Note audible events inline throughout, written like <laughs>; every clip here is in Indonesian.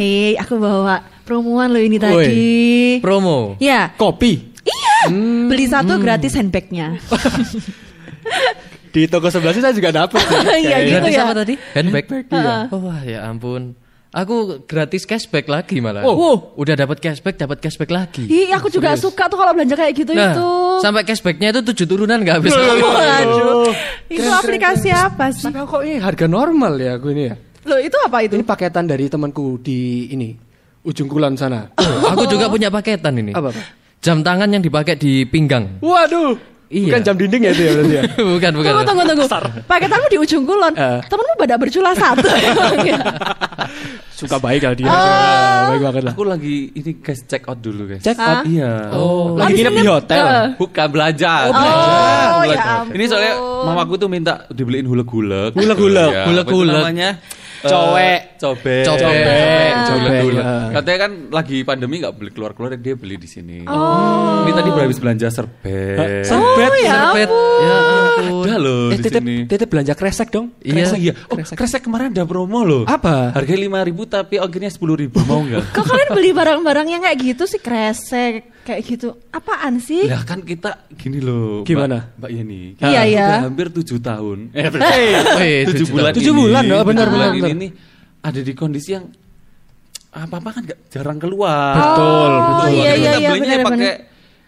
Hei, aku bawa promoan loh ini Woi. tadi. Promo. Ya, Kopi iya. Beli satu gratis handbagnya. <laughs> di toko sebelah sih saya juga dapet sih. <laughs> Iya gitu Gratis ya. apa tadi? Handbag. Iya. Oh, wah, ya ampun. Aku gratis cashback lagi malah. Oh. Wow. Udah dapat cashback, dapat cashback lagi. Ih, aku juga suka tuh kalau belanja kayak gitu Nah, itu. sampai cashbacknya itu tujuh turunan nggak habis. <laughs> Waduh. Itu aplikasi apa sih? Tapi kok ini harga normal ya aku ini ya. Loh, itu apa itu? Ini paketan dari temanku di ini ujung kulon sana. Aku juga punya paketan ini. Apa, Pak? Jam tangan yang dipakai di pinggang. Waduh. Iya. Bukan jam dinding ya itu ya berarti ya. <laughs> bukan, bukan. Tunggu, tunggu, tunggu. Paketanmu di ujung kulon. Eh. Temenmu pada bercula satu. ya? <laughs> Suka baik lah dia. Ah. Baik banget lah. Aku lagi ini guys check out dulu guys. Check out. Iya. Oh, lagi nginep di hotel. eh. Bukan belajar. Oh, Belajar. ya ampun. Ini soalnya mamaku tuh minta dibeliin hulek-hulek. Hulek-hulek. Iya, Hulek-hulek. apa namanya? Cowek. Eh, cobek. Cobek. Cobek. Ah. Katanya kan lagi pandemi nggak boleh keluar-keluar dia beli di sini. Oh. Ini tadi habis belanja serbet. Serbet. ya Serbet. Ya. Ada loh Eh, di sini. titip belanja kresek dong. Iya. Oh iya. Oh, kresek kemarin ada promo loh. Apa? Harganya lima ribu tapi ongkirnya sepuluh ribu mau nggak? Kok kalian beli barang-barang yang kayak gitu sih kresek kayak gitu? Apaan sih? Lah kan kita gini loh. Gimana? Mbak, Mbak Yeni. Iya, iya. Udah hampir tujuh tahun. Eh, tujuh tujuh bulan. Tujuh bulan, oh, benar, bulan ini nih ada di kondisi yang apa apa kan nggak jarang keluar. Betul, Oh, betul. iya, Jadi iya, kita iya, belinya pakai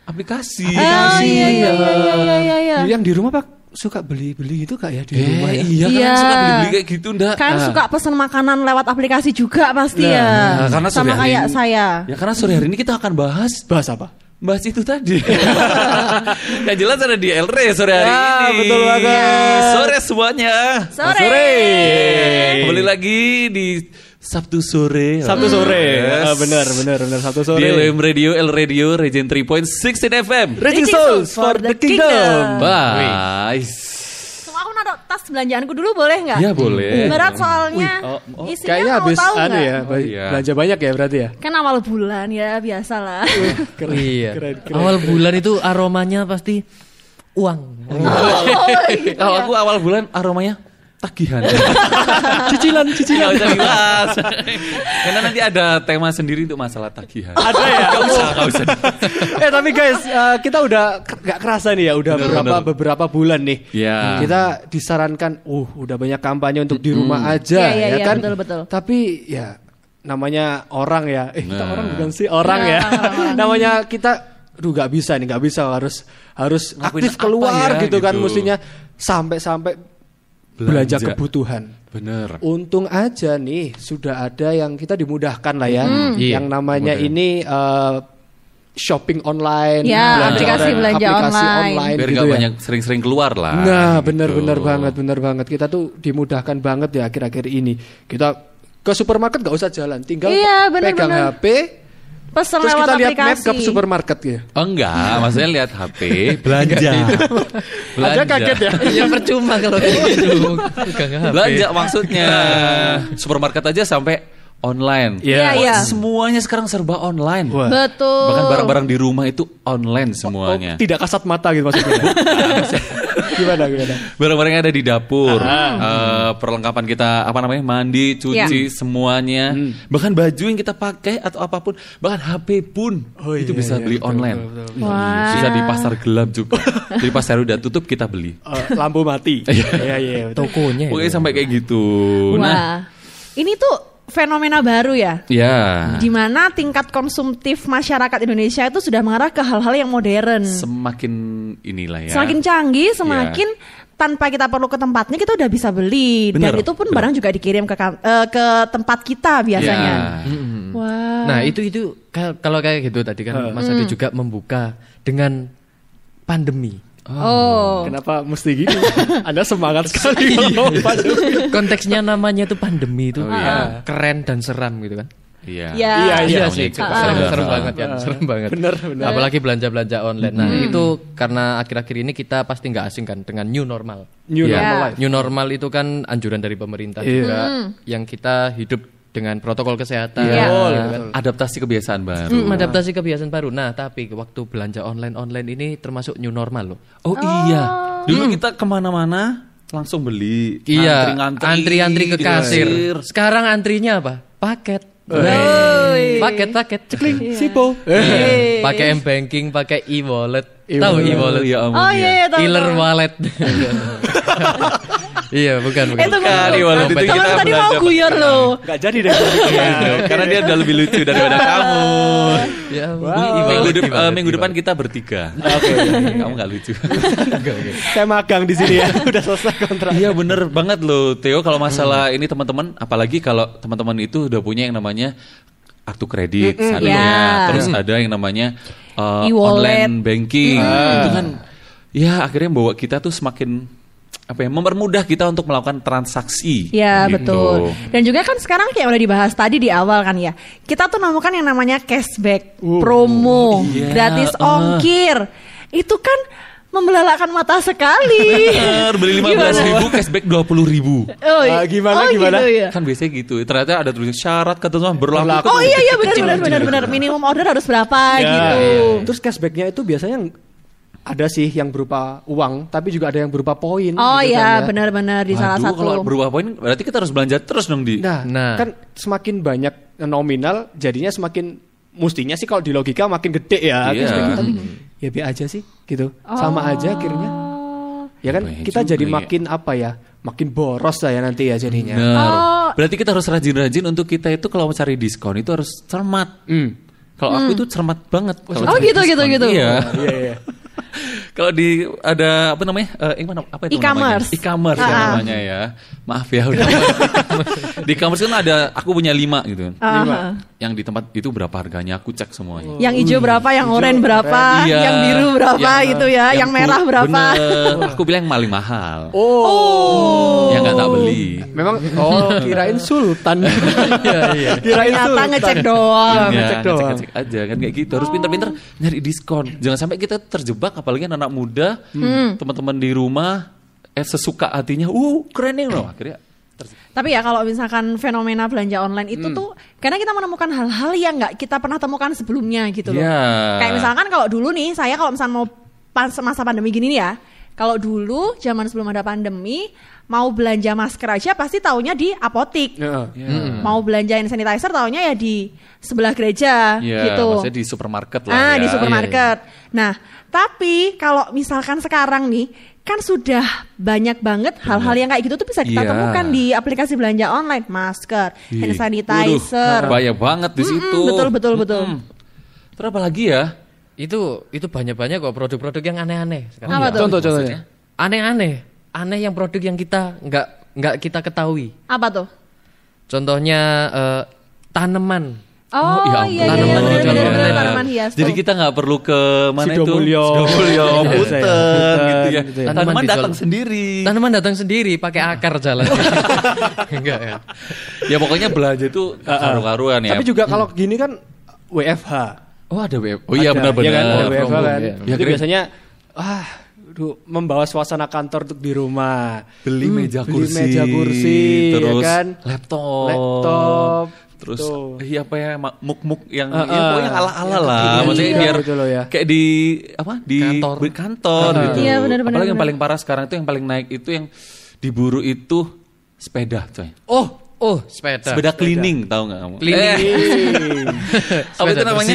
aplikasi. Ah, iya, iya, iya, iya, iya, iya, iya. Yang di rumah Pak suka beli-beli gitu kak ya di Eh, rumah ya? iya kan Iya. suka beli-beli kayak gitu ndak? Kan Ah. suka pesan makanan lewat aplikasi juga pasti Nah, ya. Nah, karena sore Sama hari kayak ini- saya. Ya karena sore hari ini kita akan bahas Bahas apa? Bahas itu tadi. <laughs> Yang jelas ada di Elre sore hari Ya, ini. betul banget. Sore semuanya. Sore. Kembali lagi di Sabtu sore. Sabtu sore. Yes. Ah, benar, benar, benar Sabtu sore. Di LM Radio, L Radio, Region 3.16 FM. Raging Souls for the Kingdom. Bye. Naruh tas belanjaanku dulu boleh nggak? Ya boleh. Berat soalnya. Oh, oh. Isinya Kayaknya mau habis tahu anu nggak? ya, ba- iya. belanja banyak ya berarti ya. Kan awal bulan ya biasalah. <laughs> Keren, Iya. keren, keren. Awal bulan itu aromanya pasti uang. <laughs> Kalau aku awal bulan aromanya tagihan. <laughs> cicilan, cicilan. Nggak usah dibahas. <laughs> Karena nanti ada tema sendiri untuk masalah tagihan. Ada ya? Gak usah, gak usah. eh tapi guys, eh, kita udah k- nggak kerasa nih ya, udah Bener, beberapa bener. beberapa bulan nih. Ya. Kita disarankan, uh, udah banyak kampanye untuk di rumah aja, Iya, iya, ya iya, kan? betul, betul. Tapi ya namanya orang ya, eh kita Nah. orang bukan sih orang Iya, ya. <laughs> namanya kita, aduh nggak bisa nih, nggak bisa harus harus Ngakuin aktif keluar ya, gitu kan, gitu. mestinya sampai-sampai belanja Belanja. kebutuhan. Bener. Untung aja nih sudah ada yang kita dimudahkan lah ya, Iya, yang namanya mudah. ini eh, shopping online, Ya, aplikasi belanja aplikasi online. Biar gitu gak ya. banyak sering-sering keluar lah. Nah, gitu. benar-benar banget, benar banget. Kita tuh dimudahkan banget ya akhir-akhir ini. Kita ke supermarket nggak usah jalan, tinggal Iya, benar, pegang benar. HP, Pesan terus lewat kita lihat map aplikasi. ke supermarket ya. Oh enggak, maksudnya lihat HP, belanja. <laughs> belanja. Ada kaget ya. <laughs> ya percuma kalau kayak gitu. Belanja maksudnya. Supermarket aja sampai online. Iya, iya. Semuanya sekarang serba online. Wah. Betul. Bahkan barang-barang di rumah itu online semuanya. Oh, tidak kasat mata gitu maksudnya. <laughs> gimana gimana? Barang-barang yang ada di dapur, eh, perlengkapan kita apa namanya mandi, cuci, semuanya, bahkan baju yang kita pakai atau apa pun, bahkan HP pun Oh, itu iya, bisa iya, beli betul, online. betul, Wah. Bisa di pasar gelap juga. di pasar udah tutup kita beli. Eh, lampu mati. Iya iya. betul. Tokonya. Pokoknya itu. sampai kayak gitu. Nah, Wah. Ini tuh fenomena baru ya. ya. Di mana tingkat konsumtif masyarakat Indonesia itu sudah mengarah ke hal-hal yang modern. Semakin inilah ya. Semakin canggih, semakin tanpa kita perlu ke tempatnya kita udah bisa beli dan Bener, itu pun bener. barang juga dikirim ke eh, ke tempat kita biasanya. Ya. Wah. Nah itu itu ka- kalau kayak gitu tadi kan Mas Hmm. Adi juga membuka dengan pandemi. Oh. Kenapa mesti gitu? <laughs> Anda semangat sekali Iya. Konteksnya namanya itu pandemi itu Oh, iya. keren dan seram gitu kan. Iya. Ya. Iya, iya sih. Serem, Bener. serem banget kan, serem banget. Bener, bener. Apalagi belanja-belanja online. Nah itu karena akhir-akhir ini kita pasti nggak asing kan dengan new normal. New Iya. normal Ya. life. New normal itu kan anjuran dari pemerintah Iya. juga, yang kita hidup dengan protokol kesehatan. Iya. Betul, kan. betul. Adaptasi kebiasaan baru. Hmm, adaptasi kebiasaan baru. Nah, tapi waktu belanja online-online ini termasuk new normal loh. Oh, iya. Dulu kita ke mana-mana langsung beli. Iya, Ngantri-ngantri antri-antri ke di kasir. Sekarang antrinya apa? Paket. Woi. Paket paket cekling. Sipo. Pakai m banking, pakai e-wallet. E-wallet. Tahu e-wallet? ya ampun. Oh iya, iya tahu. Killer tahu. wallet. iya, <laughs> bukan bukan. Itu Bukan, e-wallet itu kita tadi mau guyor loh. Gak jadi deh. Iya, karena dia udah lebih lucu daripada kamu. Ya, Wow. Minggu, dep- eh, minggu depan kita bertiga. Oke. <laughs> kamu nggak lucu. <laughs> Saya magang di sini ya. Udah selesai kontrak. Iya bener banget loh Theo kalau masalah ini teman-teman apalagi kalau teman-teman itu udah punya yang namanya kartu kredit satunya Ya. terus ada yang namanya uh, E-wallet. online banking itu kan ya akhirnya bawa kita tuh semakin apa ya mempermudah kita untuk melakukan transaksi Ya gitu. betul. Dan juga kan sekarang kayak udah dibahas tadi di awal kan ya. Kita tuh nemukan yang namanya cashback, promo, iya. gratis Ah. ongkir. Itu kan membelalakan mata sekali. Bener, beli lima belas ribu cashback dua puluh ribu Oh, Ah, gimana, oh, gimana? Gitu, ya. kan biasanya gitu ternyata ada tulisan syarat ketentuan berlaku Oh iya iya benar benar benar benar minimum order harus berapa Ya, gitu. Terus cashbacknya itu biasanya ada sih yang berupa uang, tapi juga ada yang berupa poin. Oh gitu iya kan ya. benar-benar di salah satu. kalau berubah poin berarti kita harus belanja terus dong di Nah, Nah. kan semakin banyak nominal, jadinya semakin mestinya sih kalau di logika makin gede ya. Iya. cashbacknya, tapi ya biar aja sih gitu. Sama aja akhirnya. Ya kan Banyak kita jadi ya. makin apa ya? Makin boros lah ya nanti ya jadinya. Benar. Oh. Berarti kita harus rajin-rajin untuk kita itu kalau mencari diskon itu harus cermat. Hmm. Kalau aku itu cermat banget. kalau Oh, cari gitu, gitu, diskon. gitu. Iya. Iya iya. Kalau di ada apa namanya? Eh, yang mana? Apa itu E-commerce. namanya? E-commerce ah. namanya ya. Maaf ya udah. <laughs> di e-commerce kan ada aku punya lima gitu. Ah. Yang di tempat itu berapa harganya? Aku cek semuanya. Yang hijau berapa, yang Hijau, oranye berapa, Iya. yang biru berapa Yang- gitu ya, yang, ku- merah berapa. Bener. Aku bilang yang paling mahal. Oh. Yang nggak tak beli. Memang oh kirain sultan. <laughs> Iya, iya. kirain Ternyata sultan. ngecek doang. Ya, ngecek doang. ngecek-ngecek aja kan kayak gitu. Harus pinter-pinter nyari diskon. Jangan sampai kita terjebak apalagi anak muda, Hmm. teman-teman di rumah eh sesuka hatinya, uh keren nih loh. Akhirnya. Tapi ya kalau misalkan fenomena belanja online itu Hmm. tuh karena kita menemukan hal-hal yang nggak kita pernah temukan sebelumnya gitu loh. Iya. Kayak misalkan kalau dulu nih saya kalau misalkan mau pas masa pandemi gini nih ya. Kalau dulu zaman sebelum ada pandemi mau belanja masker aja pasti taunya di apotik. Heeh. Ya. Mau belanja hand sanitizer taunya ya di sebelah gereja Ya, gitu. maksudnya di supermarket lah Ah, ya. di supermarket. Nah, tapi kalau misalkan sekarang nih kan sudah banyak banget hal-hal yang kayak gitu tuh bisa kita Iya. temukan di aplikasi belanja online, masker, hand Ih, sanitizer. waduh, bahaya banget di situ. betul betul betul. Mm-mm. Terus apa lagi ya? Itu itu banyak-banyak kok produk-produk yang aneh-aneh sekarang. Apa tuh? Contoh-contohnya. Aneh-aneh, aneh yang produk yang kita nggak nggak kita ketahui. Apa tuh? Contohnya eh, tanaman. Oh, ya iya iya, ampun. iya Tanaman dalam benar online. tanaman hias. Jadi kita nggak perlu ke mana itu? Sidomulyo. Sidomulyo, ya, Buten, gitu ya. gitu ya. Tanaman Tanaman datang sendiri. Tanaman datang sendiri pakai akar jalan. <laughs> Enggak ya. ya pokoknya belanja itu karu-karuan ya. Tapi juga kalau gini kan WFH. Oh ada WF. Oh iya benar-benar. iya kan, ada WFH kan. iya. Ya, Jadi biasanya ah aduh, membawa suasana kantor untuk di rumah. beli Hmm, meja beli kursi, meja kursi, ya terus kan? laptop, Laptop, terus tuh. iya apa ya muk-muk yang Ah, ya, ah. pokoknya ala-ala Yang lah, kekinian maksudnya juga biar gitu loh ya. kayak di apa di Kantor. di kantor Ah. gitu. Iya, benar, Apalagi yang benar. paling parah sekarang itu yang paling naik itu yang diburu itu sepeda, coy. Oh, oh, sepeda. Sepeda cleaning tahu nggak kamu? Cleaning. Eh, <laughs> apa itu Sepeda namanya?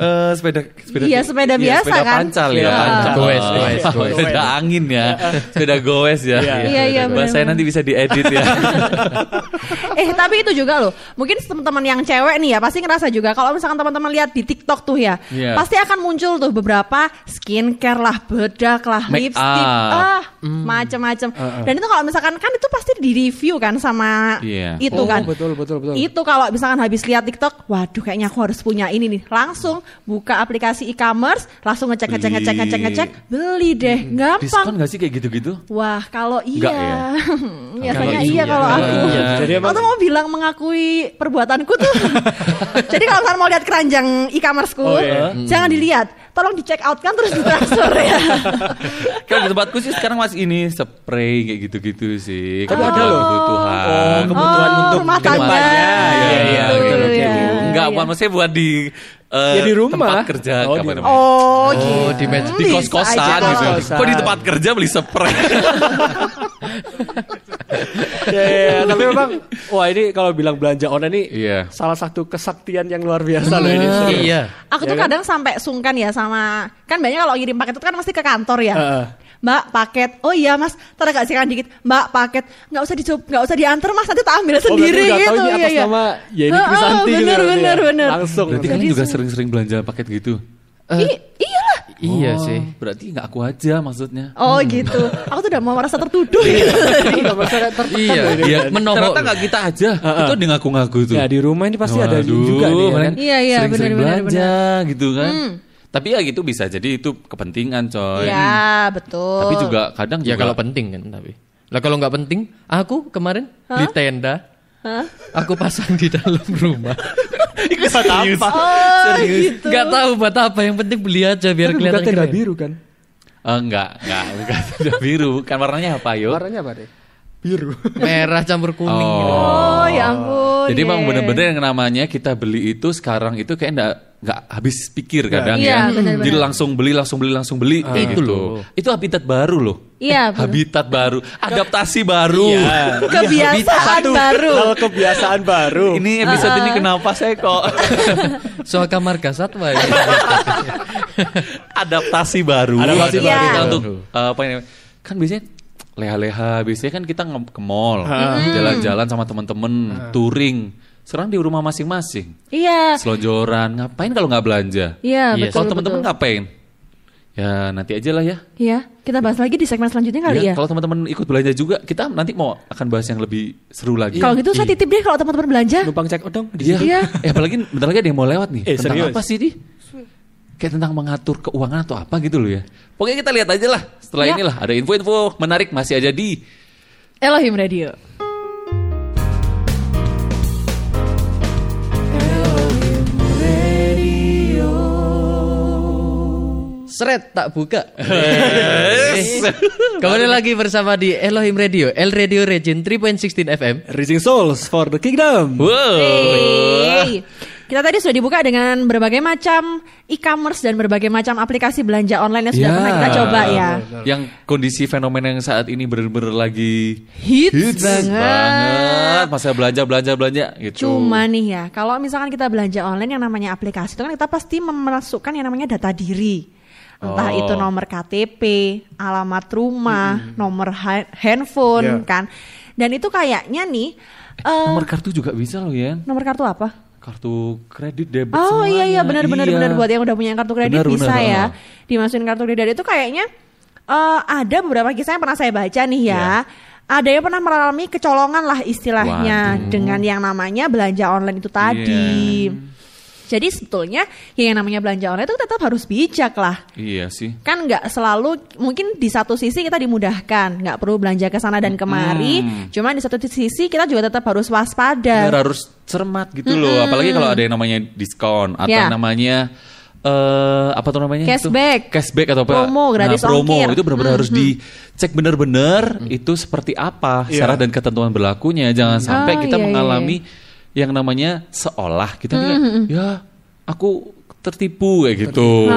Eh, sepeda sepeda Iya, sepeda biasa sepeda kan? pancal Sepeda ya. pancal. Goes, <laughs> goes, goes. Sepeda angin ya. sepeda goes ya. Iya. Iya, iya, benar-benar. nanti bisa diedit ya. <laughs> eh tapi itu juga loh mungkin teman-teman yang cewek nih ya pasti ngerasa juga kalau misalkan teman-teman lihat di TikTok tuh ya Iya. pasti akan muncul tuh beberapa skincare lah bedak lah Make lipstick up. ah macam-macam dan itu kalau misalkan kan itu pasti di review kan sama Iya. itu Oh, kan betul betul betul. itu kalau misalkan habis lihat TikTok waduh kayaknya aku harus punya ini nih langsung buka aplikasi e-commerce langsung ngecek ngecek ngecek Beli. ngecek ngecek beli deh gampang Diskon gak sih kayak gitu-gitu? Wah, kalau Enggak iya. ya? <laughs> Biasanya Kalau iya iya. kalau aku. iya. Jadi Aku emang- tuh mau bilang mengakui perbuatanku tuh. <laughs> Jadi kalau misalnya mau lihat keranjang e-commerceku, Oh, iya. jangan dilihat. Tolong di check out kan terus ditransfer ya. Kalau di tempatku sih sekarang masih ini spray kayak gitu-gitu sih. Tapi Kebutuhan- ada loh. Kebutuhan. Oh, kebutuhan Oh, untuk rumah tangga. Iya, iya, Gitu, oke, oke, ya. oke. Enggak, Iya. bukan maksudnya buat di eh, Ya, di rumah. tempat kerja Oh, apa di namanya? Oh, Oh, gitu. di meja- di Bisa kos-kosan gitu. Kos-kosan. Kok di tempat kerja beli spray? <laughs> ya, ya, ya. tapi memang wah ini kalau bilang belanja online ini Iya. salah satu kesaktian yang luar biasa loh ini. Iya. Aku tuh kadang sampai sungkan ya sama kan banyak kalau ngirim paket itu kan mesti ke kantor ya. Heeh. Mbak paket, oh iya mas, ntar agak sikan dikit. Mbak paket, nggak usah dicoba, nggak usah diantar mas, nanti tak ambil Oh, sendiri berarti udah tahu gitu. ini atas nama Yeni Heeh, Krisanti gitu bener, ya, berarti bener, ya. bener. Langsung. Berarti kan juga se- sering-sering belanja paket gitu. I- iyalah. Iya Oh, sih. Berarti nggak aku aja maksudnya. Oh gitu. Aku tuh udah mau merasa tertuduh. <laughs> Merasa tertekan Iya, loh ini. iya. Ternyata Menohok. nggak kita aja. Itu dia ngaku-ngaku tuh. Ya di rumah ini pasti ada Waduh, juga nih ya kan. Iya, iya, Sering-sering benar, benar, belanja gitu kan. Tapi ya gitu bisa jadi itu kepentingan coy. Iya betul. Tapi juga kadang Ya juga kalau penting kan tapi. Lah kalau nggak penting, aku kemarin di tenda, Hah? aku pasang di dalam rumah. <laughs> Buat apa? Oh gitu. Nggak tahu buat apa, yang penting beli aja biar Tapi bukan kelihatan tenda keren. biru kan? Eh, enggak, enggak, bukan <laughs> tenda biru. Kan warnanya apa, yuk? Warnanya apa deh? Biru. <laughs> Merah campur kuning. gitu. Oh ya ampun. Jadi emang yeah. bener-bener yang namanya kita beli itu sekarang itu kayak enggak nggak habis pikir kadang Iya, ya. benar-benar. Jadi langsung beli, langsung beli, langsung beli kayak Itu gitu. loh. Itu habitat baru loh. Iya, benar. habitat baru, adaptasi baru. Kebiasaan baru. Kalau kebiasaan baru. Ini episode ini kenapa saya kok <laughs> Soal kamar kasatwa ya. <laughs> adaptasi baru. Adaptasi Kita baru. untuk eh, apa ini? Kan biasanya leha-leha, biasanya kan kita ke mall, jalan-jalan sama teman-teman, touring. Sekarang di rumah masing-masing. Iya. Selonjoran, ngapain kalau nggak belanja? Iya Iya, betul. Kalau teman-teman ngapain? Ya nanti aja lah ya. Iya. Kita bahas lagi di segmen selanjutnya kali ya. Kalau teman-teman ikut belanja juga, kita nanti mau akan bahas yang lebih seru lagi. Kalau gitu saya titip deh kalau teman-teman belanja. Numpang cek odong di Iya. sini. Iya. Eh apalagi bentar lagi ada yang mau lewat nih. Eh, tentang serius? apa sih di? Kayak tentang mengatur keuangan atau apa gitu loh ya. Pokoknya kita lihat aja lah. Setelah Ya. inilah ada info-info menarik masih aja di Elohim Radio. Seret tak buka. Eh, Kembali lagi bersama di Elohim Radio, El Radio Region 3.16 FM. Rising Souls for the Kingdom. Wow. Hey. Kita tadi sudah dibuka dengan berbagai macam e-commerce dan berbagai macam aplikasi belanja online yang sudah Ya. pernah kita coba ya. Yang kondisi fenomena yang saat ini bener-bener lagi Hits, banget. banget. Masa belanja belanja belanja gitu. Cuma nih ya, kalau misalkan kita belanja online yang namanya aplikasi itu kan kita pasti memasukkan yang namanya data diri. Entah Oh. itu nomor KTP, alamat rumah, nomor ha- handphone Iya. kan. Dan itu kayaknya nih eh, Nomor kartu juga bisa loh ya. nomor kartu apa? Kartu kredit debit Oh iya iya semuanya. benar benar Iya. benar buat yang udah punya kartu kredit Benar, bisa benar, ya. Dimasukin kartu kredit itu kayaknya eh, ada beberapa kisah yang pernah saya baca nih ya. Iya. Ada yang pernah mengalami kecolongan lah istilahnya Waduh. dengan yang namanya belanja online itu tadi. Iya. Jadi sebetulnya ya yang namanya belanja online itu tetap harus bijak lah. Iya sih. Kan nggak selalu mungkin di satu sisi kita dimudahkan, nggak perlu belanja ke sana dan kemari. Cuman di satu sisi kita juga tetap harus waspada. Benar, harus cermat gitu loh. Apalagi kalau ada yang namanya diskon atau Ya. namanya eh apa tuh namanya? itu? Cashback. Cashback atau apa? Promo, gratis nah, promo ongkir. itu benar-benar harus dicek benar-benar itu seperti apa Iya. syarat dan ketentuan berlakunya. Jangan sampai Oh, kita iya, iya, mengalami yang namanya seolah kita nih kayak, ya aku tertipu kayak gitu.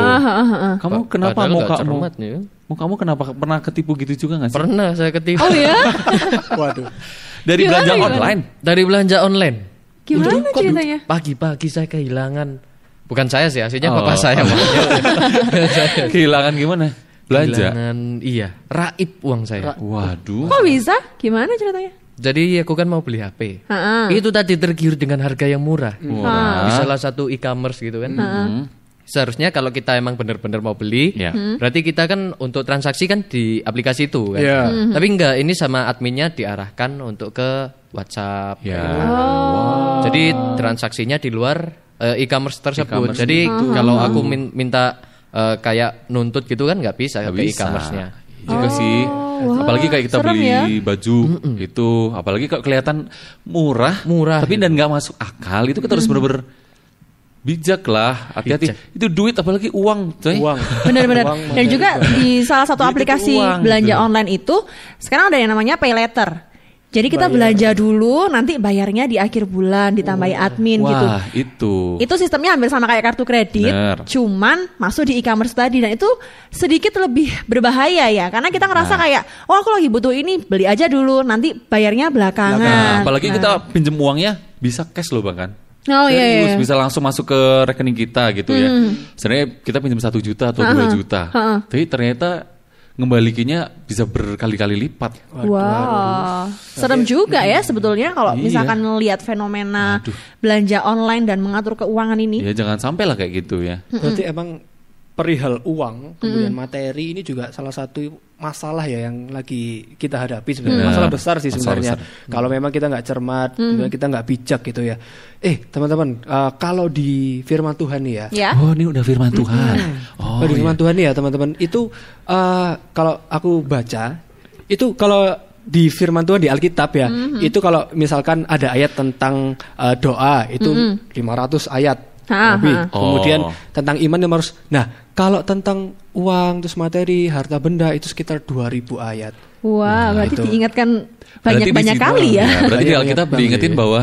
Kamu kenapa mau kamu? ya. Mau kamu kenapa pernah ketipu gitu juga nggak sih? Pernah saya ketipu. Oh ya? <laughs> Waduh. Dari Gimana, belanja gimana? online. Dari belanja online. Gimana Kok du- ceritanya? Pagi-pagi saya kehilangan. Bukan saya sih, aslinya Oh. bapak saya. <laughs> Kehilangan gimana? Belanja. Kehilangan, iya. Raib uang saya. Waduh. Kok bisa? Gimana ceritanya? Jadi aku kan mau beli HP. Heeh. Itu tadi tergiur dengan harga yang murah. Murah. Di salah satu e-commerce gitu kan. Seharusnya kalau kita emang benar-benar mau beli, Ya. berarti kita kan untuk transaksi kan di aplikasi itu kan. Iya. Tapi enggak, ini sama adminnya diarahkan untuk ke WhatsApp. Ya. Jadi transaksinya di luar eh, e-commerce tersebut. E-commerce Jadi kalau aku min- minta eh, kayak nuntut gitu kan nggak bisa Nggak ke bisa. e-commerce-nya. Juga sih. Apalagi kayak kita serem beli ya. baju itu, apalagi kalau kelihatan murah, Murah, tapi gitu. dan nggak masuk akal itu kita harus bener-bener bijak lah, hati-hati. Itu duit apalagi uang, coy. Uang. Benar-benar. Dan juga di salah satu aplikasi uang, belanja gitu. online itu sekarang ada yang namanya pay letter. Jadi kita belanja dulu, nanti bayarnya di akhir bulan ditambahi admin gitu. Wah, itu. Itu sistemnya hampir sama kayak kartu kredit, Bener. cuman masuk di e-commerce tadi dan itu sedikit lebih berbahaya ya, karena kita ngerasa Nah. kayak, oh aku lagi butuh ini, beli aja dulu, nanti bayarnya belakangan. Nah, apalagi Nah. kita pinjem uangnya bisa cash loh bahkan. Oh iya iya. Bisa langsung masuk ke rekening kita gitu ya. Sebenarnya kita pinjam satu juta atau dua juta, Ha-ha. tapi ternyata ngembalikinya bisa berkali-kali lipat. Wah, serem juga ya sebetulnya kalau Iya. misalkan lihat fenomena Aduh. belanja online dan mengatur keuangan ini. Ya jangan sampai lah kayak gitu ya. Berarti emang perihal uang kemudian materi ini juga salah satu masalah ya yang lagi kita hadapi sebenarnya Benar. masalah besar sih Masalah sebenarnya besar. kalau memang kita nggak cermat kemudian kita nggak bijak gitu ya eh teman-teman eh, kalau di firman Tuhan nih ya Ya. Oh ini udah firman Tuhan. Oh kalau di firman iya. Tuhan nih ya teman-teman itu eh, kalau aku baca itu kalau di firman Tuhan di Alkitab ya itu kalau misalkan ada ayat tentang eh, doa itu 500 ayat Ha, lebih ha. kemudian Oh. tentang iman yang harus nah kalau tentang uang terus materi harta benda itu sekitar 2000 ayat Wah, berarti itu. diingatkan Berarti di banyak-banyak kali ya. berarti di Banyak-banyak Alkitab banget, diingetin bahwa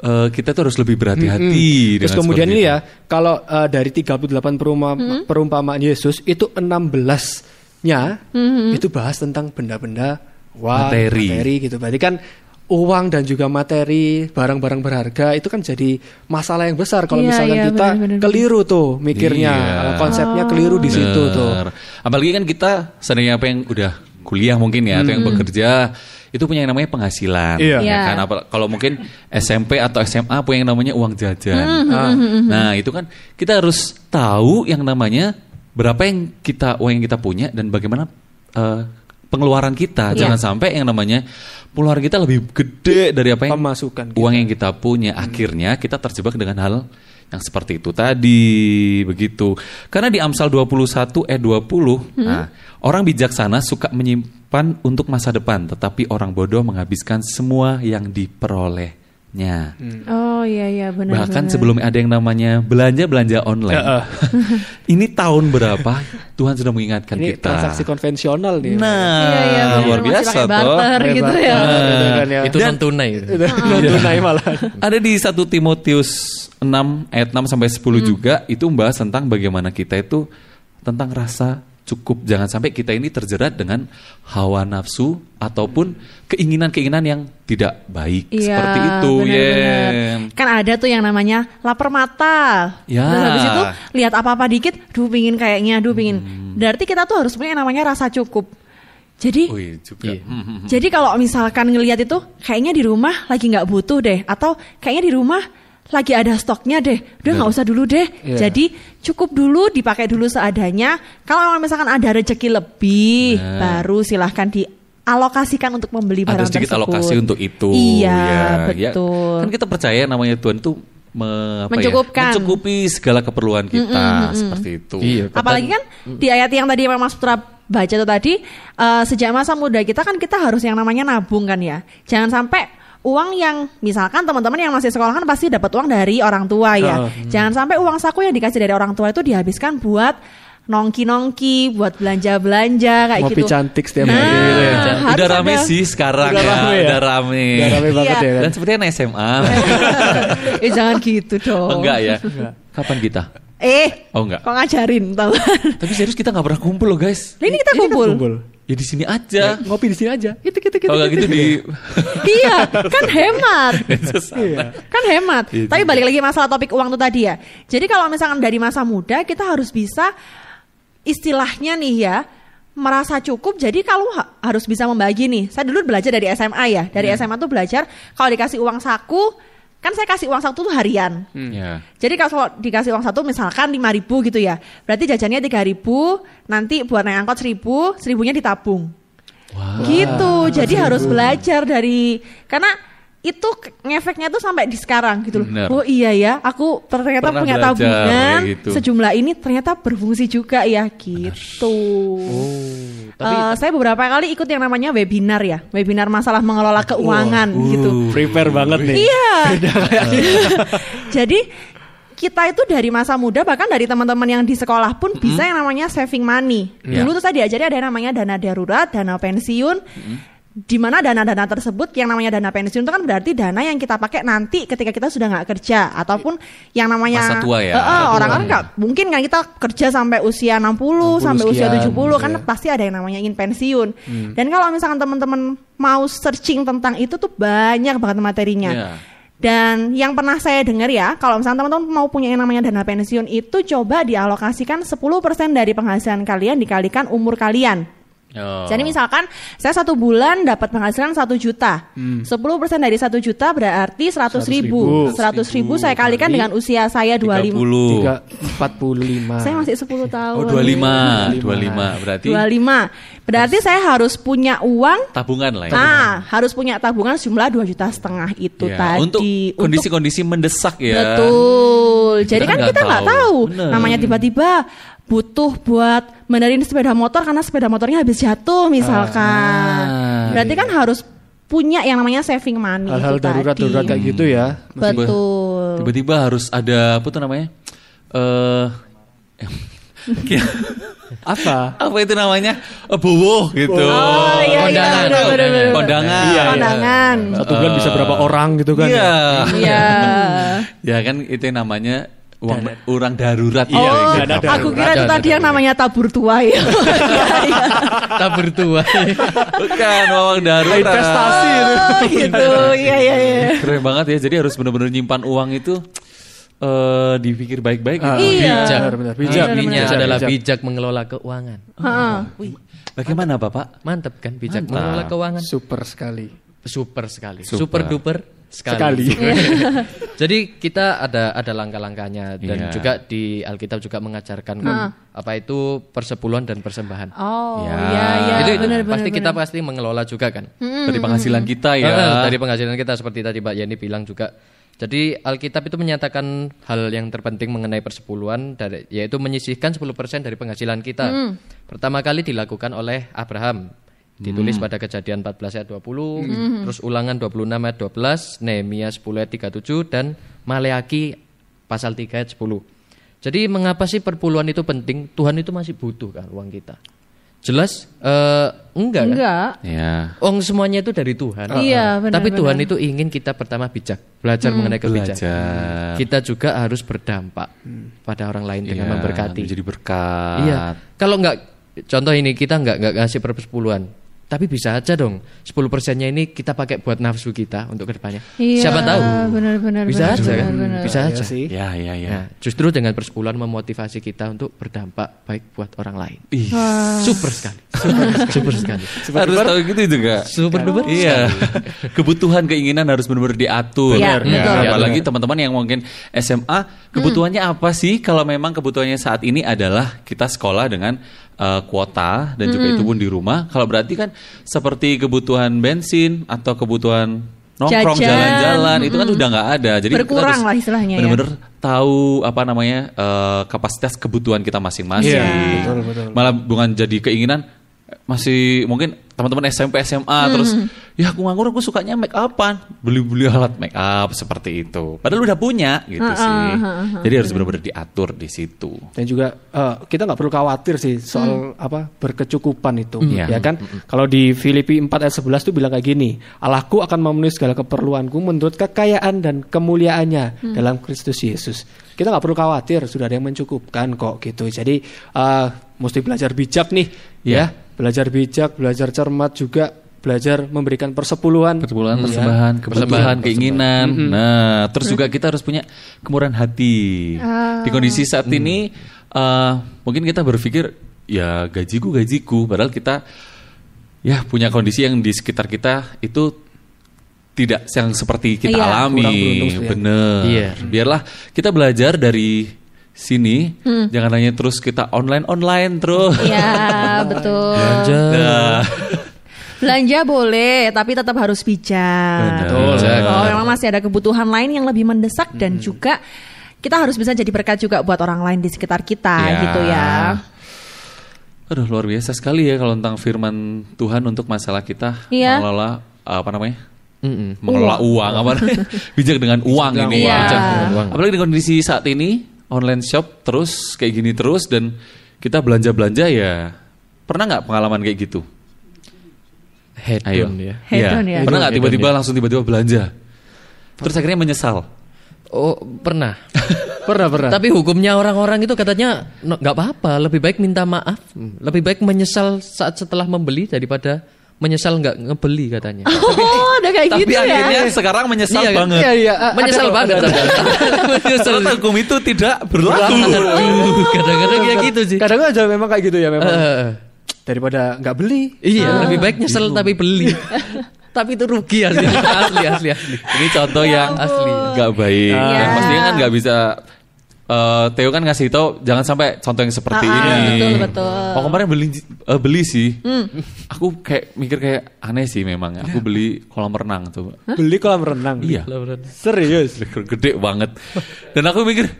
eh, kita tuh harus lebih berhati-hati. Mm-mm. Terus kemudian ini itu. ya, kalau eh, dari 38 peruma- perumpamaan Yesus itu 16-nya itu bahas tentang benda-benda uang, Materi. gitu. Berarti kan uang dan juga materi, barang-barang berharga itu kan jadi masalah yang besar kalau Iya, misalkan iya, kita benar-benar. keliru tuh mikirnya. Eh, konsepnya keliru di situ tuh. Bener. Apalagi kan kita seandainya apa yang udah kuliah mungkin ya atau yang bekerja itu punya yang namanya penghasilan. Iya. Ya Iya. kan Apa- kalau mungkin SMP atau SMA punya yang namanya uang jajan. Ah. Nah, itu kan kita harus tahu yang namanya berapa yang kita uang yang kita punya dan bagaimana eh, pengeluaran kita. Iya. Jangan sampai yang namanya pengeluaran kita lebih gede dari apa yang Pemasukan kita. uang yang kita punya. Akhirnya kita terjebak dengan hal yang seperti itu tadi begitu. Karena di Amsal 21 ayat 20, nah, orang bijaksana suka menyimpan untuk masa depan, tetapi orang bodoh menghabiskan semua yang diperolehnya. Oh iya iya benar. Bahkan benar. sebelum ada yang namanya belanja-belanja online. Ya, eh. <laughs> ini tahun berapa Tuhan sudah mengingatkan Ini kita. transaksi konvensional nih. Nah, Iya, iya, benar. luar biasa toh. gitu ya. Kan ya. Itu non tunai. gitu. <laughs> Non tunai malah. Ada di 1 Timotius 6 ayat 6 sampai 10 juga itu membahas tentang bagaimana kita itu tentang rasa cukup. Jangan sampai kita ini terjerat dengan hawa nafsu ataupun keinginan-keinginan yang tidak baik Iya, seperti itu. benar-benar. Yen. Kan ada tuh yang namanya lapar mata. Ya. Terus habis itu lihat apa-apa dikit, duh pingin kayaknya, duh pingin. Hmm. Berarti kita tuh harus punya yang namanya rasa cukup. Jadi Wih, juga. Iya. Hmm, hmm, hmm. Jadi kalau misalkan ngelihat itu kayaknya di rumah lagi nggak butuh deh atau kayaknya di rumah lagi ada stoknya deh, udah nggak usah dulu deh. Iya. Jadi cukup dulu dipakai dulu seadanya. Kalau misalkan ada rezeki lebih, Nah. baru silahkan dialokasikan untuk membeli barang Ada sedikit tersebut. alokasi untuk itu. Iya, Ya, betul. Kan kita percaya namanya Tuhan tuh me- apa ya, Mencukupkan. mencukupi segala keperluan kita seperti itu. Iya. Apalagi kan di ayat yang tadi yang Mas Putra baca itu tadi eh, sejak masa muda kita kan kita harus yang namanya nabung kan ya. Jangan sampai uang yang misalkan teman-teman yang masih sekolah kan pasti dapat uang dari orang tua ya. Oh. Jangan sampai uang saku yang dikasih dari orang tua itu dihabiskan buat nongki-nongki, buat belanja-belanja kayak Ngopi gitu. cantik setiap Nah, hari gitu ya. Udah rame ada- sih sekarang Udah ya, rame ya? udah rame. Udah rame banget Iya. ya kan. Dan sepertinya anak SMA. <laughs> eh jangan gitu dong. Enggak ya? Kapan kita? Eh, Oh enggak. kok ngajarin tahu? Tapi serius kita nggak pernah kumpul loh guys. Ini kita kumpul. Kumpul. Ya di sini aja. Ngopi di sini aja. Itu kita kita. Kalau nggak gitu di <laughs> iya, kan hemat. <laughs> Iya. kan hemat. Iya Tapi juga. balik lagi masalah topik uang itu tadi ya. Jadi kalau misalkan dari masa muda kita harus bisa istilahnya nih ya merasa cukup. Jadi kalau ha- harus bisa membagi nih. Saya dulu belajar dari SMA ya. Dari Hmm. SMA tuh belajar kalau dikasih uang saku, kan saya kasih uang saku tuh harian. Ya. Jadi kalau dikasih uang satu misalkan 5 ribu gitu ya. Berarti jajannya 3 ribu, nanti buat naik angkot 1000, seribunya ditabung. Wah. Gitu. Jadi harus belajar dari karena itu ngefeknya tuh sampai di sekarang gitu loh. Bener. Oh iya ya, aku ternyata Pernah punya belajar tabungan gitu. sejumlah ini ternyata berfungsi juga ya gitu. Oh, Tapi Eh, saya beberapa kali ikut yang namanya webinar ya, webinar masalah mengelola keuangan gitu. prepare banget nih. Iya. <laughs> <laughs> Jadi kita itu dari masa muda bahkan dari teman-teman yang di sekolah pun bisa yang namanya saving money. Iya. Dulu tuh saya diajari ada yang namanya dana darurat, dana pensiun. Di mana dana-dana tersebut yang namanya dana pensiun itu kan berarti dana yang kita pakai nanti ketika kita sudah nggak kerja ataupun yang namanya Masa tua ya. Eh, Masa orang kan nggak mungkin kan kita kerja sampai usia 60, 60 sampai usia sekian, 70 kan gitu ya. pasti ada yang namanya ingin pensiun. Dan kalau misalkan teman-teman mau searching tentang itu tuh banyak banget materinya. Iya. Dan yang pernah saya dengar ya, kalau misalnya teman-teman mau punya yang namanya dana pensiun itu coba dialokasikan 10% dari penghasilan kalian dikalikan umur kalian. Oh. Jadi misalkan saya satu bulan dapat penghasilan satu juta, Hmm. 10% dari satu juta berarti 100 ribu. 100 ribu saya kalikan dengan usia saya 25. 30. Tiga, 45. Saya masih 10 tahun. Oh 25, 25 berarti 25. Berarti saya harus punya uang tabungan lah ya. Nah, harus punya tabungan jumlah 2 juta setengah itu Ya, tadi. Untuk kondisi-kondisi mendesak ya. Betul. Jadi Kita kan kita nggak tahu. tahu. Bener. Namanya tiba-tiba butuh buat benerin sepeda motor karena sepeda motornya habis jatuh misalkan. Ah, Berarti kan harus punya yang namanya saving money Hal-hal darurat tadi. darurat kayak gitu ya. Betul. Tiba-tiba harus ada apa tuh namanya? Eh <laughs> Apa? apa itu namanya? Eh, bowo gitu. Oh iya iya Kondangan. bener, bener, bener. Kondangan. Iya, iya. Kondangan. Satu bulan bisa berapa orang gitu kan? Iya. Iya. <laughs> ya kan itu yang namanya uang orang darurat. Oh, iya, dana aku darurat. kira itu tadi yang namanya tabur tua <laughs> ya. Iya. Tabur tua. Bukan uang darurat. Investasi itu. Oh, gitu. Iya iya iya. Keren banget ya. Jadi harus benar-benar nyimpan uang itu eh dipikir baik-baik. Ah, gitu. Iya. Bijak, benar, benar. Bijak, Intinya bijak, adalah bijak. bijak mengelola keuangan. Heeh. Bagaimana Bapak? Mantap kan bijak Mantap. mengelola keuangan. Super sekali. Super sekali. Super. Super, duper sekali. Sekali. <laughs> Jadi kita ada ada langkah-langkahnya dan Iya. juga di Alkitab juga mengajarkan kan, apa itu persepuluhan dan persembahan. Oh, Ya. iya iya. itu itu benar, pasti benar, kita benar. pasti mengelola juga kan. Dari penghasilan kita ya. Dari penghasilan kita seperti tadi Mbak Yani bilang juga. Jadi Alkitab itu menyatakan hal yang terpenting mengenai persepuluhan dari yaitu menyisihkan 10% dari penghasilan kita. Pertama kali dilakukan oleh Abraham. Ditulis pada Kejadian 14 ayat 20, terus Ulangan 26 ayat 12, Nehemia 10 ayat 37 dan Maleaki pasal 3 ayat 10. Jadi mengapa sih perpuluhan itu penting? Tuhan itu masih butuh kan uang kita. Jelas eh, enggak kan? Enggak. Ya. Uang semuanya itu dari Tuhan. Iya, benar, Tapi Tuhan benar. itu ingin kita pertama bijak, belajar mengenai kebijakan. Belajar. Kita juga harus berdampak pada orang lain dengan Iya, memberkati. Menjadi berkat. Iya. Kalau enggak contoh ini kita enggak enggak ngasih persepuluhan. Tapi bisa aja dong 10 persennya ini kita pakai buat nafsu kita untuk ke depannya. Iya, Siapa tahu? benar-benar, Bisa benar, aja kan? benar-benar. Bisa Iya aja. sih. Ya, ya, ya. Nah, justru dengan persepuluhan memotivasi kita untuk berdampak baik buat orang lain. Ih, Super sekali. Super, super sekali. harus tahu gitu juga. Super duper. Iya. Kebutuhan keinginan harus benar-benar diatur. Iya, Ya, betul. Apalagi teman-teman yang mungkin SMA, kebutuhannya apa sih? Kalau memang kebutuhannya saat ini adalah kita sekolah dengan eh, kuota dan juga itu pun di rumah. Kalau berarti kan seperti kebutuhan bensin atau kebutuhan nongkrong jalan-jalan itu kan udah nggak ada. Jadi kita Berkurang harus lah istilahnya ya. Benar-benar tahu apa namanya eh, kapasitas kebutuhan kita masing-masing. Iya, betul, betul. Malah bukan jadi keinginan masih mungkin teman-teman SMP SMA terus ya aku nganggur aku sukanya make upan. Beli-beli alat make up seperti itu. Padahal udah punya gitu sih. jadi harus benar-benar diatur di situ. Dan juga eh, kita nggak perlu khawatir sih soal apa berkecukupan itu, Iya. ya kan? Kalau di Filipi 4 ayat 11 tuh bilang kayak gini, Allahku akan memenuhi segala keperluanku menurut kekayaan dan kemuliaannya dalam Kristus Yesus. Kita nggak perlu khawatir, sudah ada yang mencukupkan kok gitu. Jadi eh, mesti belajar bijak nih, Iya. ya, belajar bijak, belajar cermat juga, belajar memberikan persepuluhan. persembahan Ya. persembahan kebutuhan Persembahan, keinginan nah terus juga kita harus punya kemurahan hati di kondisi saat ini eh, mungkin kita berpikir ya gajiku gajiku padahal kita ya punya kondisi yang di sekitar kita itu tidak yang seperti kita Iya. alami Kurang beruntung ya. bener Iya. biarlah kita belajar dari sini jangan hanya terus kita online online terus Iya, <laughs> betul. Nah, Belanja boleh, tapi tetap harus bijak. Betul. Kalau memang masih ada kebutuhan lain yang lebih mendesak dan juga kita harus bisa jadi berkat juga buat orang lain di sekitar kita Ya. gitu ya. Aduh luar biasa sekali ya kalau tentang firman Tuhan untuk masalah kita Iya. mengelola apa namanya? Mm-mm. Mengelola uang, apa namanya? <laughs> bijak dengan uang dengan ini. uang. Bijak Iya. dengan uang. Apalagi di kondisi saat ini online shop terus kayak gini terus dan kita belanja-belanja ya pernah nggak pengalaman kayak gitu? Hedon ya. Hedon Iya. ya. Pernah nggak tiba-tiba hedon, langsung tiba-tiba belanja? Terus akhirnya menyesal. Oh, pernah. <laughs> Pernah pernah. Tapi hukumnya orang-orang itu katanya no, nggak apa-apa, lebih baik minta maaf, lebih baik menyesal saat setelah membeli daripada menyesal nggak ngebeli katanya. <laughs> Oh, udah kayak Tapi gitu ya. akhirnya sekarang menyesal Iya kan? banget. Iya iya. <laughs> menyesal ada- banget. ada- <laughs> menyesal. Ternyata hukum itu tidak berlaku. Kadang-kadang ya gitu sih. Kadang aja memang kayak gitu ya memang. Daripada nggak beli. iya, lebih baik nyesel tapi beli. tapi itu rugi asli, asli, asli, asli. Ini contoh yang Asli. nggak baik. Iya. Dan pastinya kan nggak bisa. Eh, Theo kan ngasih tau jangan sampai contoh yang seperti Ah, ini. betul, betul. Oh kemarin beli eh, beli sih. Aku kayak mikir kayak aneh sih memang. Aku <laughs> beli kolam renang tuh. Beli kolam renang. Iya. Serius. <laughs> Gede banget. Dan aku mikir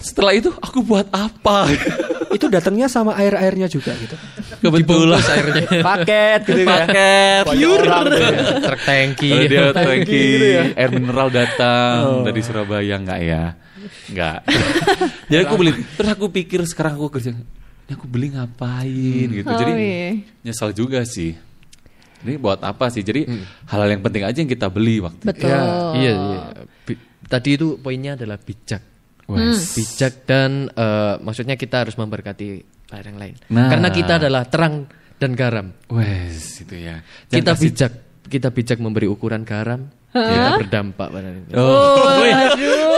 setelah itu aku buat apa? <laughs> Itu datangnya sama air-airnya juga gitu. Kebetulan airnya. Paket gitu kan. paket. Truk tangki. Kalau dia tangki gitu ya. air mineral datang dari Surabaya enggak ya? Enggak. <laughs> Jadi aku beli. Terus aku pikir sekarang aku kerja ini aku beli ngapain gitu. Oh, Jadi iya. nyesal juga sih. Ini buat apa sih? Jadi hal-hal yang penting aja yang kita beli waktu itu. Betul. Iya, iya. Bi- Tadi itu poinnya adalah bijak. Wes. Bijak dan eh, maksudnya kita harus memberkati air yang lain. Nah. Karena kita adalah terang dan garam. Wes itu ya. Jangan kita kasih- bijak, kita bijak memberi ukuran garam. Kita berdampak pada Oh, Aduh.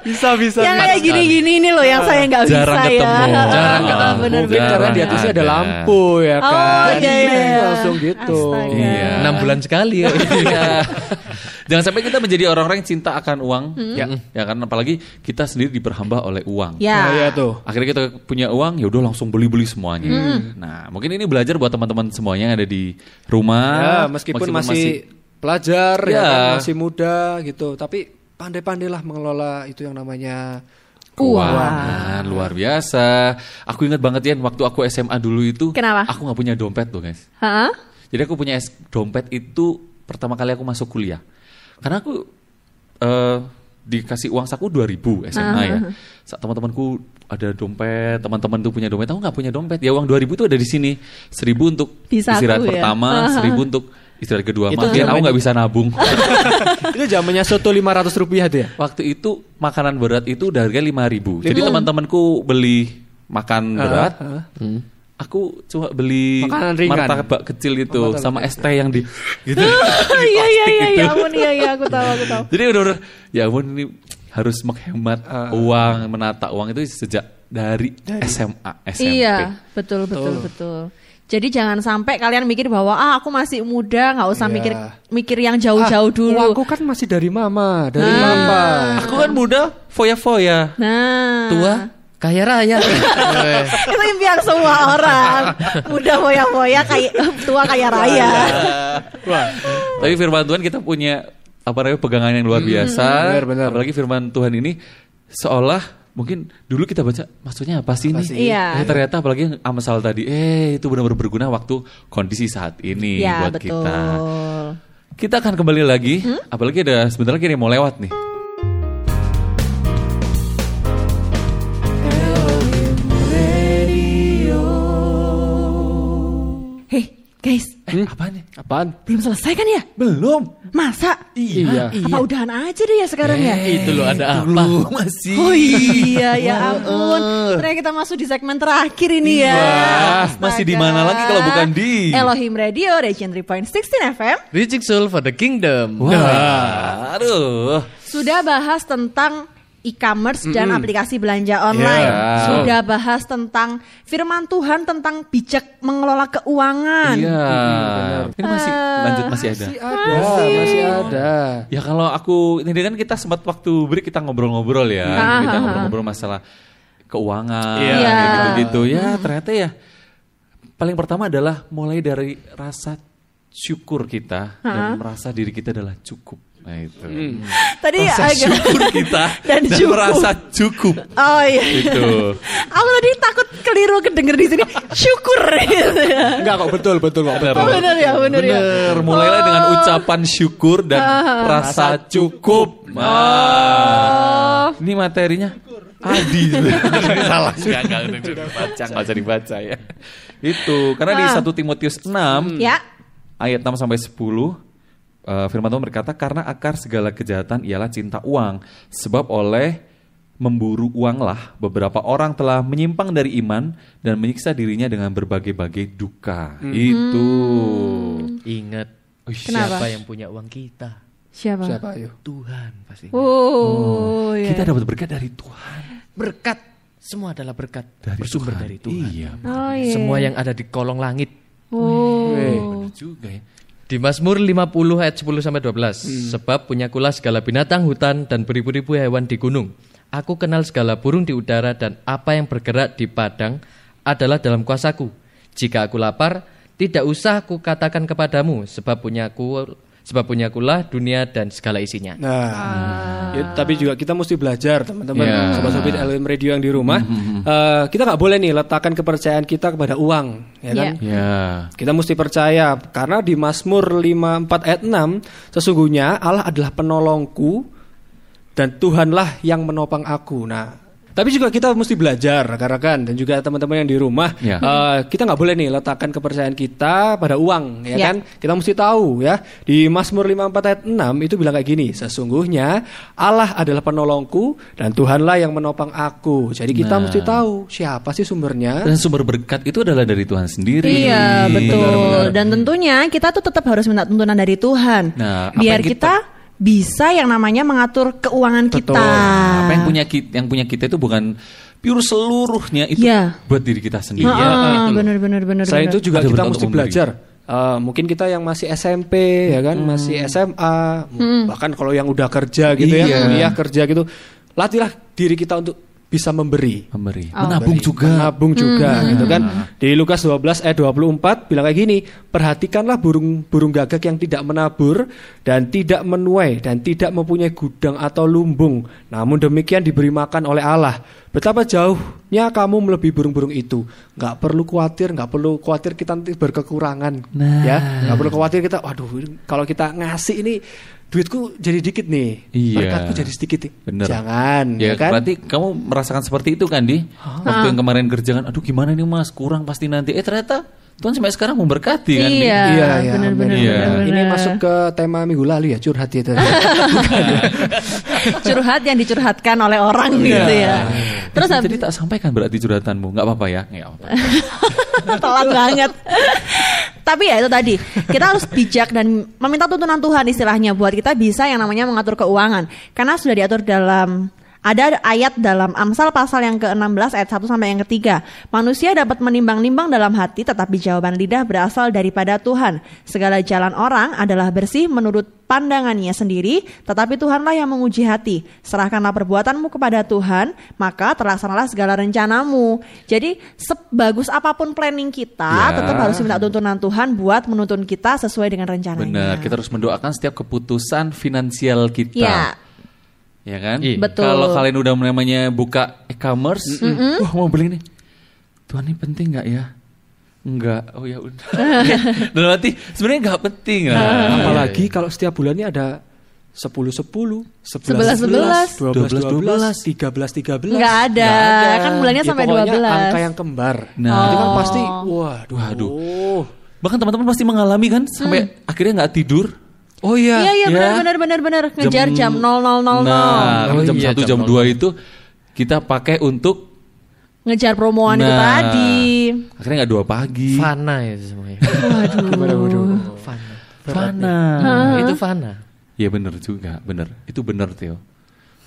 Bisa bisa. yang kayak gini-gini ini loh yang saya nggak bisa Jarang ya. ketemu. <laughs> Jarang ketemu. Bener Mungkin karena di atasnya ada Ada. lampu ya Oh, kan. iya, iya, iya. Langsung gitu. Iya. enam bulan sekali ya. <laughs> Iya. Jangan sampai kita menjadi orang-orang yang cinta akan uang, ya, Hmm. ya kan apalagi kita sendiri diperhamba oleh uang. Ya. Nah, iya tuh. Akhirnya kita punya uang, ya udah langsung beli-beli semuanya. Hmm. Nah, mungkin ini belajar buat teman-teman semuanya yang ada di rumah. Ya, meskipun, masih, pelajar ya, Ya. kan, masih muda gitu, tapi pandai-pandailah mengelola itu yang namanya keuangan luar biasa. Aku ingat banget ya waktu aku SMA dulu itu, Kenapa? aku nggak punya dompet tuh guys. Hah? Jadi aku punya dompet itu pertama kali aku masuk kuliah. Karena aku eh, dikasih uang saku 2000 SMA ya. Saat teman-temanku ada dompet, teman-teman tuh punya dompet, aku nggak punya dompet. Ya uang 2000 itu ada di sini. 1000 untuk istirahat ya? pertama, 1000 untuk istirahat kedua. Itu Makin aku nggak bisa nabung. <laughs> itu zamannya soto 500 rupiah tuh ya. Waktu itu makanan berat itu udah harga 5000. Jadi Lima- teman-temanku beli makan berat. ah. Aku cuma beli Makanan ringan. martabak kecil itu Martabak sama es teh yang di <laughs> gitu. <laughs> Iya iya iya gitu. ya ampun iya iya aku tahu aku tahu. Jadi udah-udah ya ampun ini harus menghemat Ah. uang, menata uang itu sejak dari, SMA, SMP. Iya, betul betul betul. Jadi jangan sampai kalian mikir bahwa ah aku masih muda, nggak usah Iya. mikir mikir yang jauh-jauh Ah, dulu. Uangku kan masih dari mama, dari Ah. papa. Aku kan muda, foya-foya. Nah, Tua, kaya raya. itu <laughs> impian semua orang. Muda moya-moya kayak tua kaya raya. Tapi firman Tuhan kita punya apa namanya pegangan yang luar biasa. Benar, benar. Apalagi firman Tuhan ini seolah mungkin dulu kita baca maksudnya apa sih Apa ini? sih? Iya. Eh, ternyata apalagi yang Amsal tadi, eh itu benar-benar berguna waktu kondisi saat ini Ya buat betul. kita. Kita akan kembali lagi, apalagi ada sebentar lagi nih mau lewat nih. Guys, Eh, apaan nih? Apaan? belum selesai kan ya? Belum. Masa? Iya. Apa udahan aja deh ya sekarang ya? itu loh ada apa? Belum masih. Oh iya ya ampun. Ternyata kita masuk di segmen terakhir ini ya. Wah, Astaga. masih di mana lagi kalau bukan di- Elohim Radio Region 3.16 FM Reaching Soul for the Kingdom. Wah, aduh. sudah bahas tentang e-commerce dan aplikasi belanja online. Yeah. Sudah bahas tentang firman Tuhan tentang bijak mengelola keuangan. Iya. Ini masih lanjut masih ada. Masih ada, masih ada. Ya kalau aku ini kan kita sempat waktu break kita ngobrol-ngobrol ya, Ah, kita ah, ngobrol-ngobrol masalah keuangan, Iya. Iya. gitu-gitu. Ya ternyata ya paling pertama adalah mulai dari rasa syukur kita dan merasa diri kita adalah cukup. Nah itu. Tadi Rasa agak syukur kita Dan dan, cukup. merasa cukup. Oh iya. Itu. Aku tadi takut keliru kedenger di sini. Syukur gitu ya. Enggak kok betul betul kok. Betul. Oh, bener ya, bener, ya. Bener, mulailah dengan ucapan syukur dan rasa cukup. Nah, ini materinya Adi. Ini salah. Enggak, enggak, dibaca, enggak usah dibaca ya. Itu, karena di Ah. 1 Timotius 6 Ya. ayat 6 sampai 10 eh, firman Tuhan berkata karena akar segala kejahatan ialah cinta uang sebab oleh memburu uanglah beberapa orang telah menyimpang dari iman dan menyiksa dirinya dengan berbagai-bagai duka. Itu. Ingat Kenapa? siapa yang punya uang kita? Siapa? Siapa ayo? Tuhan pasti. Oh, iya. Kita dapat berkat dari Tuhan. Berkat semua adalah berkat Dari bersumber Tuhan. dari Tuhan. Iya. Oh, iya. Semua yang ada di kolong langit. Oh. Benar juga ya. Di Mazmur 50 ayat 10 sampai 12. Sebab punyakulah segala binatang hutan dan beribu-ribu hewan di gunung. Aku kenal segala burung di udara dan apa yang bergerak di padang adalah dalam kuasaku. Jika aku lapar, tidak usah aku katakan kepadamu sebab punyaku sebab punyakulah dunia dan segala isinya. Nah, ya, tapi juga kita mesti belajar teman-teman, Ya. sobat-sobat LM Radio yang di rumah. Eh, kita nggak boleh nih letakkan kepercayaan kita kepada uang, ya kan? Ya. Kita mesti percaya karena di Mazmur 54 ayat 6 sesungguhnya Allah adalah penolongku dan Tuhanlah yang menopang aku. Nah, tapi juga kita mesti belajar rekan-rekan dan juga teman-teman yang di rumah. Ya. eh, kita nggak boleh nih letakkan kepercayaan kita pada uang, ya Ya. kan? Kita mesti tahu ya. Di Mazmur 54 ayat 6 itu bilang kayak gini, sesungguhnya Allah adalah penolongku dan Tuhanlah yang menopang aku. Jadi kita Nah. mesti tahu siapa sih sumbernya. Dan sumber berkat itu adalah dari Tuhan sendiri. Iya betul. Dan tentunya kita tuh tetap harus minta tuntunan dari Tuhan. Nah, biar yang kita, bisa yang namanya mengatur keuangan Betul. kita. Apa yang punya kita, yang punya kita itu bukan pure seluruhnya itu Iya. buat diri kita sendiri. Heeh, bener bener bener. Selain bener. itu juga Ada kita mesti belajar. Eh, mungkin kita yang masih SMP ya kan, masih SMA, bahkan kalau yang udah kerja gitu Iya. ya, kuliah kerja gitu, latihlah diri kita untuk bisa memberi. Memberi, Oh. menabung Memberi, juga. menabung juga gitu kan. Di Lukas 12 ayat 24 bilang kayak gini, perhatikanlah burung burung gagak yang tidak menabur dan tidak menuai dan tidak mempunyai gudang atau lumbung, namun demikian diberi makan oleh Allah. Betapa jauhnya kamu melebihi burung-burung itu. Nggak perlu khawatir, nggak perlu khawatir kita nanti berkekurangan, Nah. ya. Nggak perlu khawatir kita, waduh, kalau kita ngasih ini duitku jadi dikit nih, Iya. berkatku jadi sedikit nih. Bener. Jangan, Ya, ya, kan? berarti kamu merasakan seperti itu kan di waktu yang kemarin kerja kan, aduh gimana nih mas kurang pasti nanti. Eh ternyata Tuhan sampai sekarang memberkati kan. Di? Iya, Iya, iya, bener bener Iya. bener, bener. Ini masuk ke tema minggu lalu ya curhat itu. <laughs> curhat yang dicurhatkan oleh orang gitu ya. Terus habis jadi tak sampaikan berarti curhatanmu, nggak apa-apa ya? Nggak apa-apa. <laughs> telat banget. Tapi ya itu tadi, kita harus bijak dan meminta tuntunan Tuhan istilahnya buat kita bisa yang namanya mengatur keuangan. Karena sudah diatur dalam ada ayat dalam Amsal pasal yang ke-16 ayat 1 sampai yang ketiga. Manusia dapat menimbang-nimbang dalam hati tetapi jawaban lidah berasal daripada Tuhan. Segala jalan orang adalah bersih menurut pandangannya sendiri, tetapi Tuhanlah yang menguji hati. Serahkanlah perbuatanmu kepada Tuhan, maka terlaksanalah segala rencanamu. Jadi sebagus apa pun planning kita, Ya. tetap harus minta tuntunan Tuhan buat menuntun kita sesuai dengan rencananya. Benar, kita harus mendoakan setiap keputusan finansial kita. Ya. Ya kan? Iya. Betul. Kalau kalian udah namanya buka e-commerce, wah mau beli nih. Tuhan ini penting nggak ya? Enggak. Oh ya udah. <laughs> Dan berarti sebenarnya nggak penting lah. Ah. Apalagi kalau setiap bulannya ada 10 10, 11 11, 12 12, 13 13. Nggak ada. Kan bulannya Ya, sampai pokoknya 12. angka yang kembar. Nah. itu kan Oh. pasti waduh. Waduh. Bahkan teman-teman pasti mengalami kan sampai akhirnya nggak tidur. Oh iya. Iya iya Ya. benar benar benar benar ngejar jam 0000. Nah, Oh jam iya, 1 jam jam 2 itu kita pakai untuk Ngejar promoan itu Nah. tadi. akhirnya nggak dua pagi. Fana itu semuanya. Gimana waduh. <laughs> Fana. Fana. Itu fana. Iya bener juga, bener. Itu bener Theo.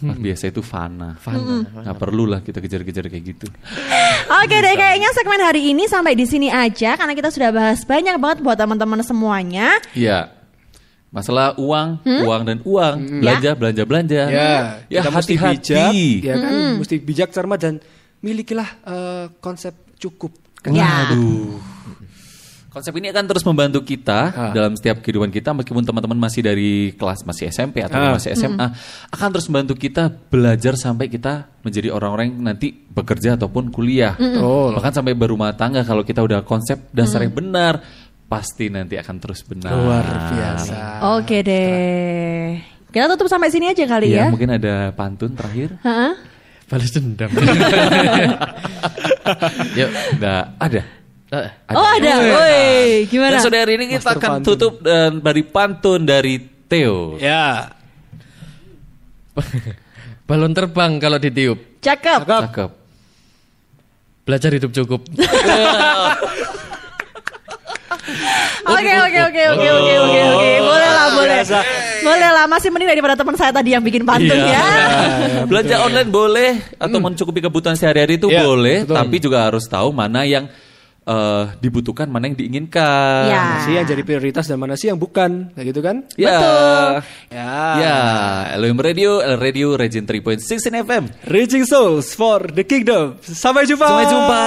Nah, biasa itu fana. Fana. Nggak perlu lah kita kejar-kejar kayak gitu. <laughs> Oke deh, kayaknya segmen hari ini sampai di sini aja karena kita sudah bahas banyak banget buat teman-teman semuanya. Iya. Masalah uang, uang dan uang, belanja, belanja, belanja. Ya, ya kita mesti bijak, hati-hati. ya kan? Mesti bijak cermat dan milikilah eh, konsep cukup. Ya. Waduh. Konsep ini akan terus membantu kita Ah. dalam setiap kehidupan kita meskipun teman-teman masih dari kelas masih SMP atau Ah. masih SMA akan terus membantu kita belajar sampai kita menjadi orang-orang yang nanti bekerja ataupun kuliah. Betul. Bahkan sampai berumah tangga kalau kita udah konsep dasar yang benar pasti nanti akan terus benar. Luar biasa. Oke deh. Kita tutup sampai sini aja kali Ya, ya. mungkin ada pantun terakhir. Hah? Balas dendam. <laughs> <laughs> Yuk, nggak ada. Eh, Oh ada. Woi, gimana? Dan sore hari ini kita Master akan pantun. tutup dan dari pantun dari Theo. Ya. <laughs> balon terbang kalau ditiup. Cakep. Cakep. Belajar hidup cukup. Oke oke oke oke oke oke oke. Boleh lah boleh. Boleh lah masih mending daripada teman saya tadi yang bikin pantun Iya. ya. <laughs> Belanja online boleh atau mencukupi kebutuhan sehari-hari itu Iya, boleh, betul. tapi juga harus tahu mana yang eh, dibutuhkan, mana yang diinginkan. Ya. Mana sih yang jadi prioritas dan mana sih yang bukan, kayak gitu kan? Ya. Ya. Ya, LM Radio, L Radio, Region 3.6 in FM. Reaching souls for the kingdom. Sampai jumpa. Sampai jumpa.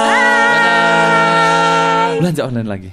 Belanja online lagi.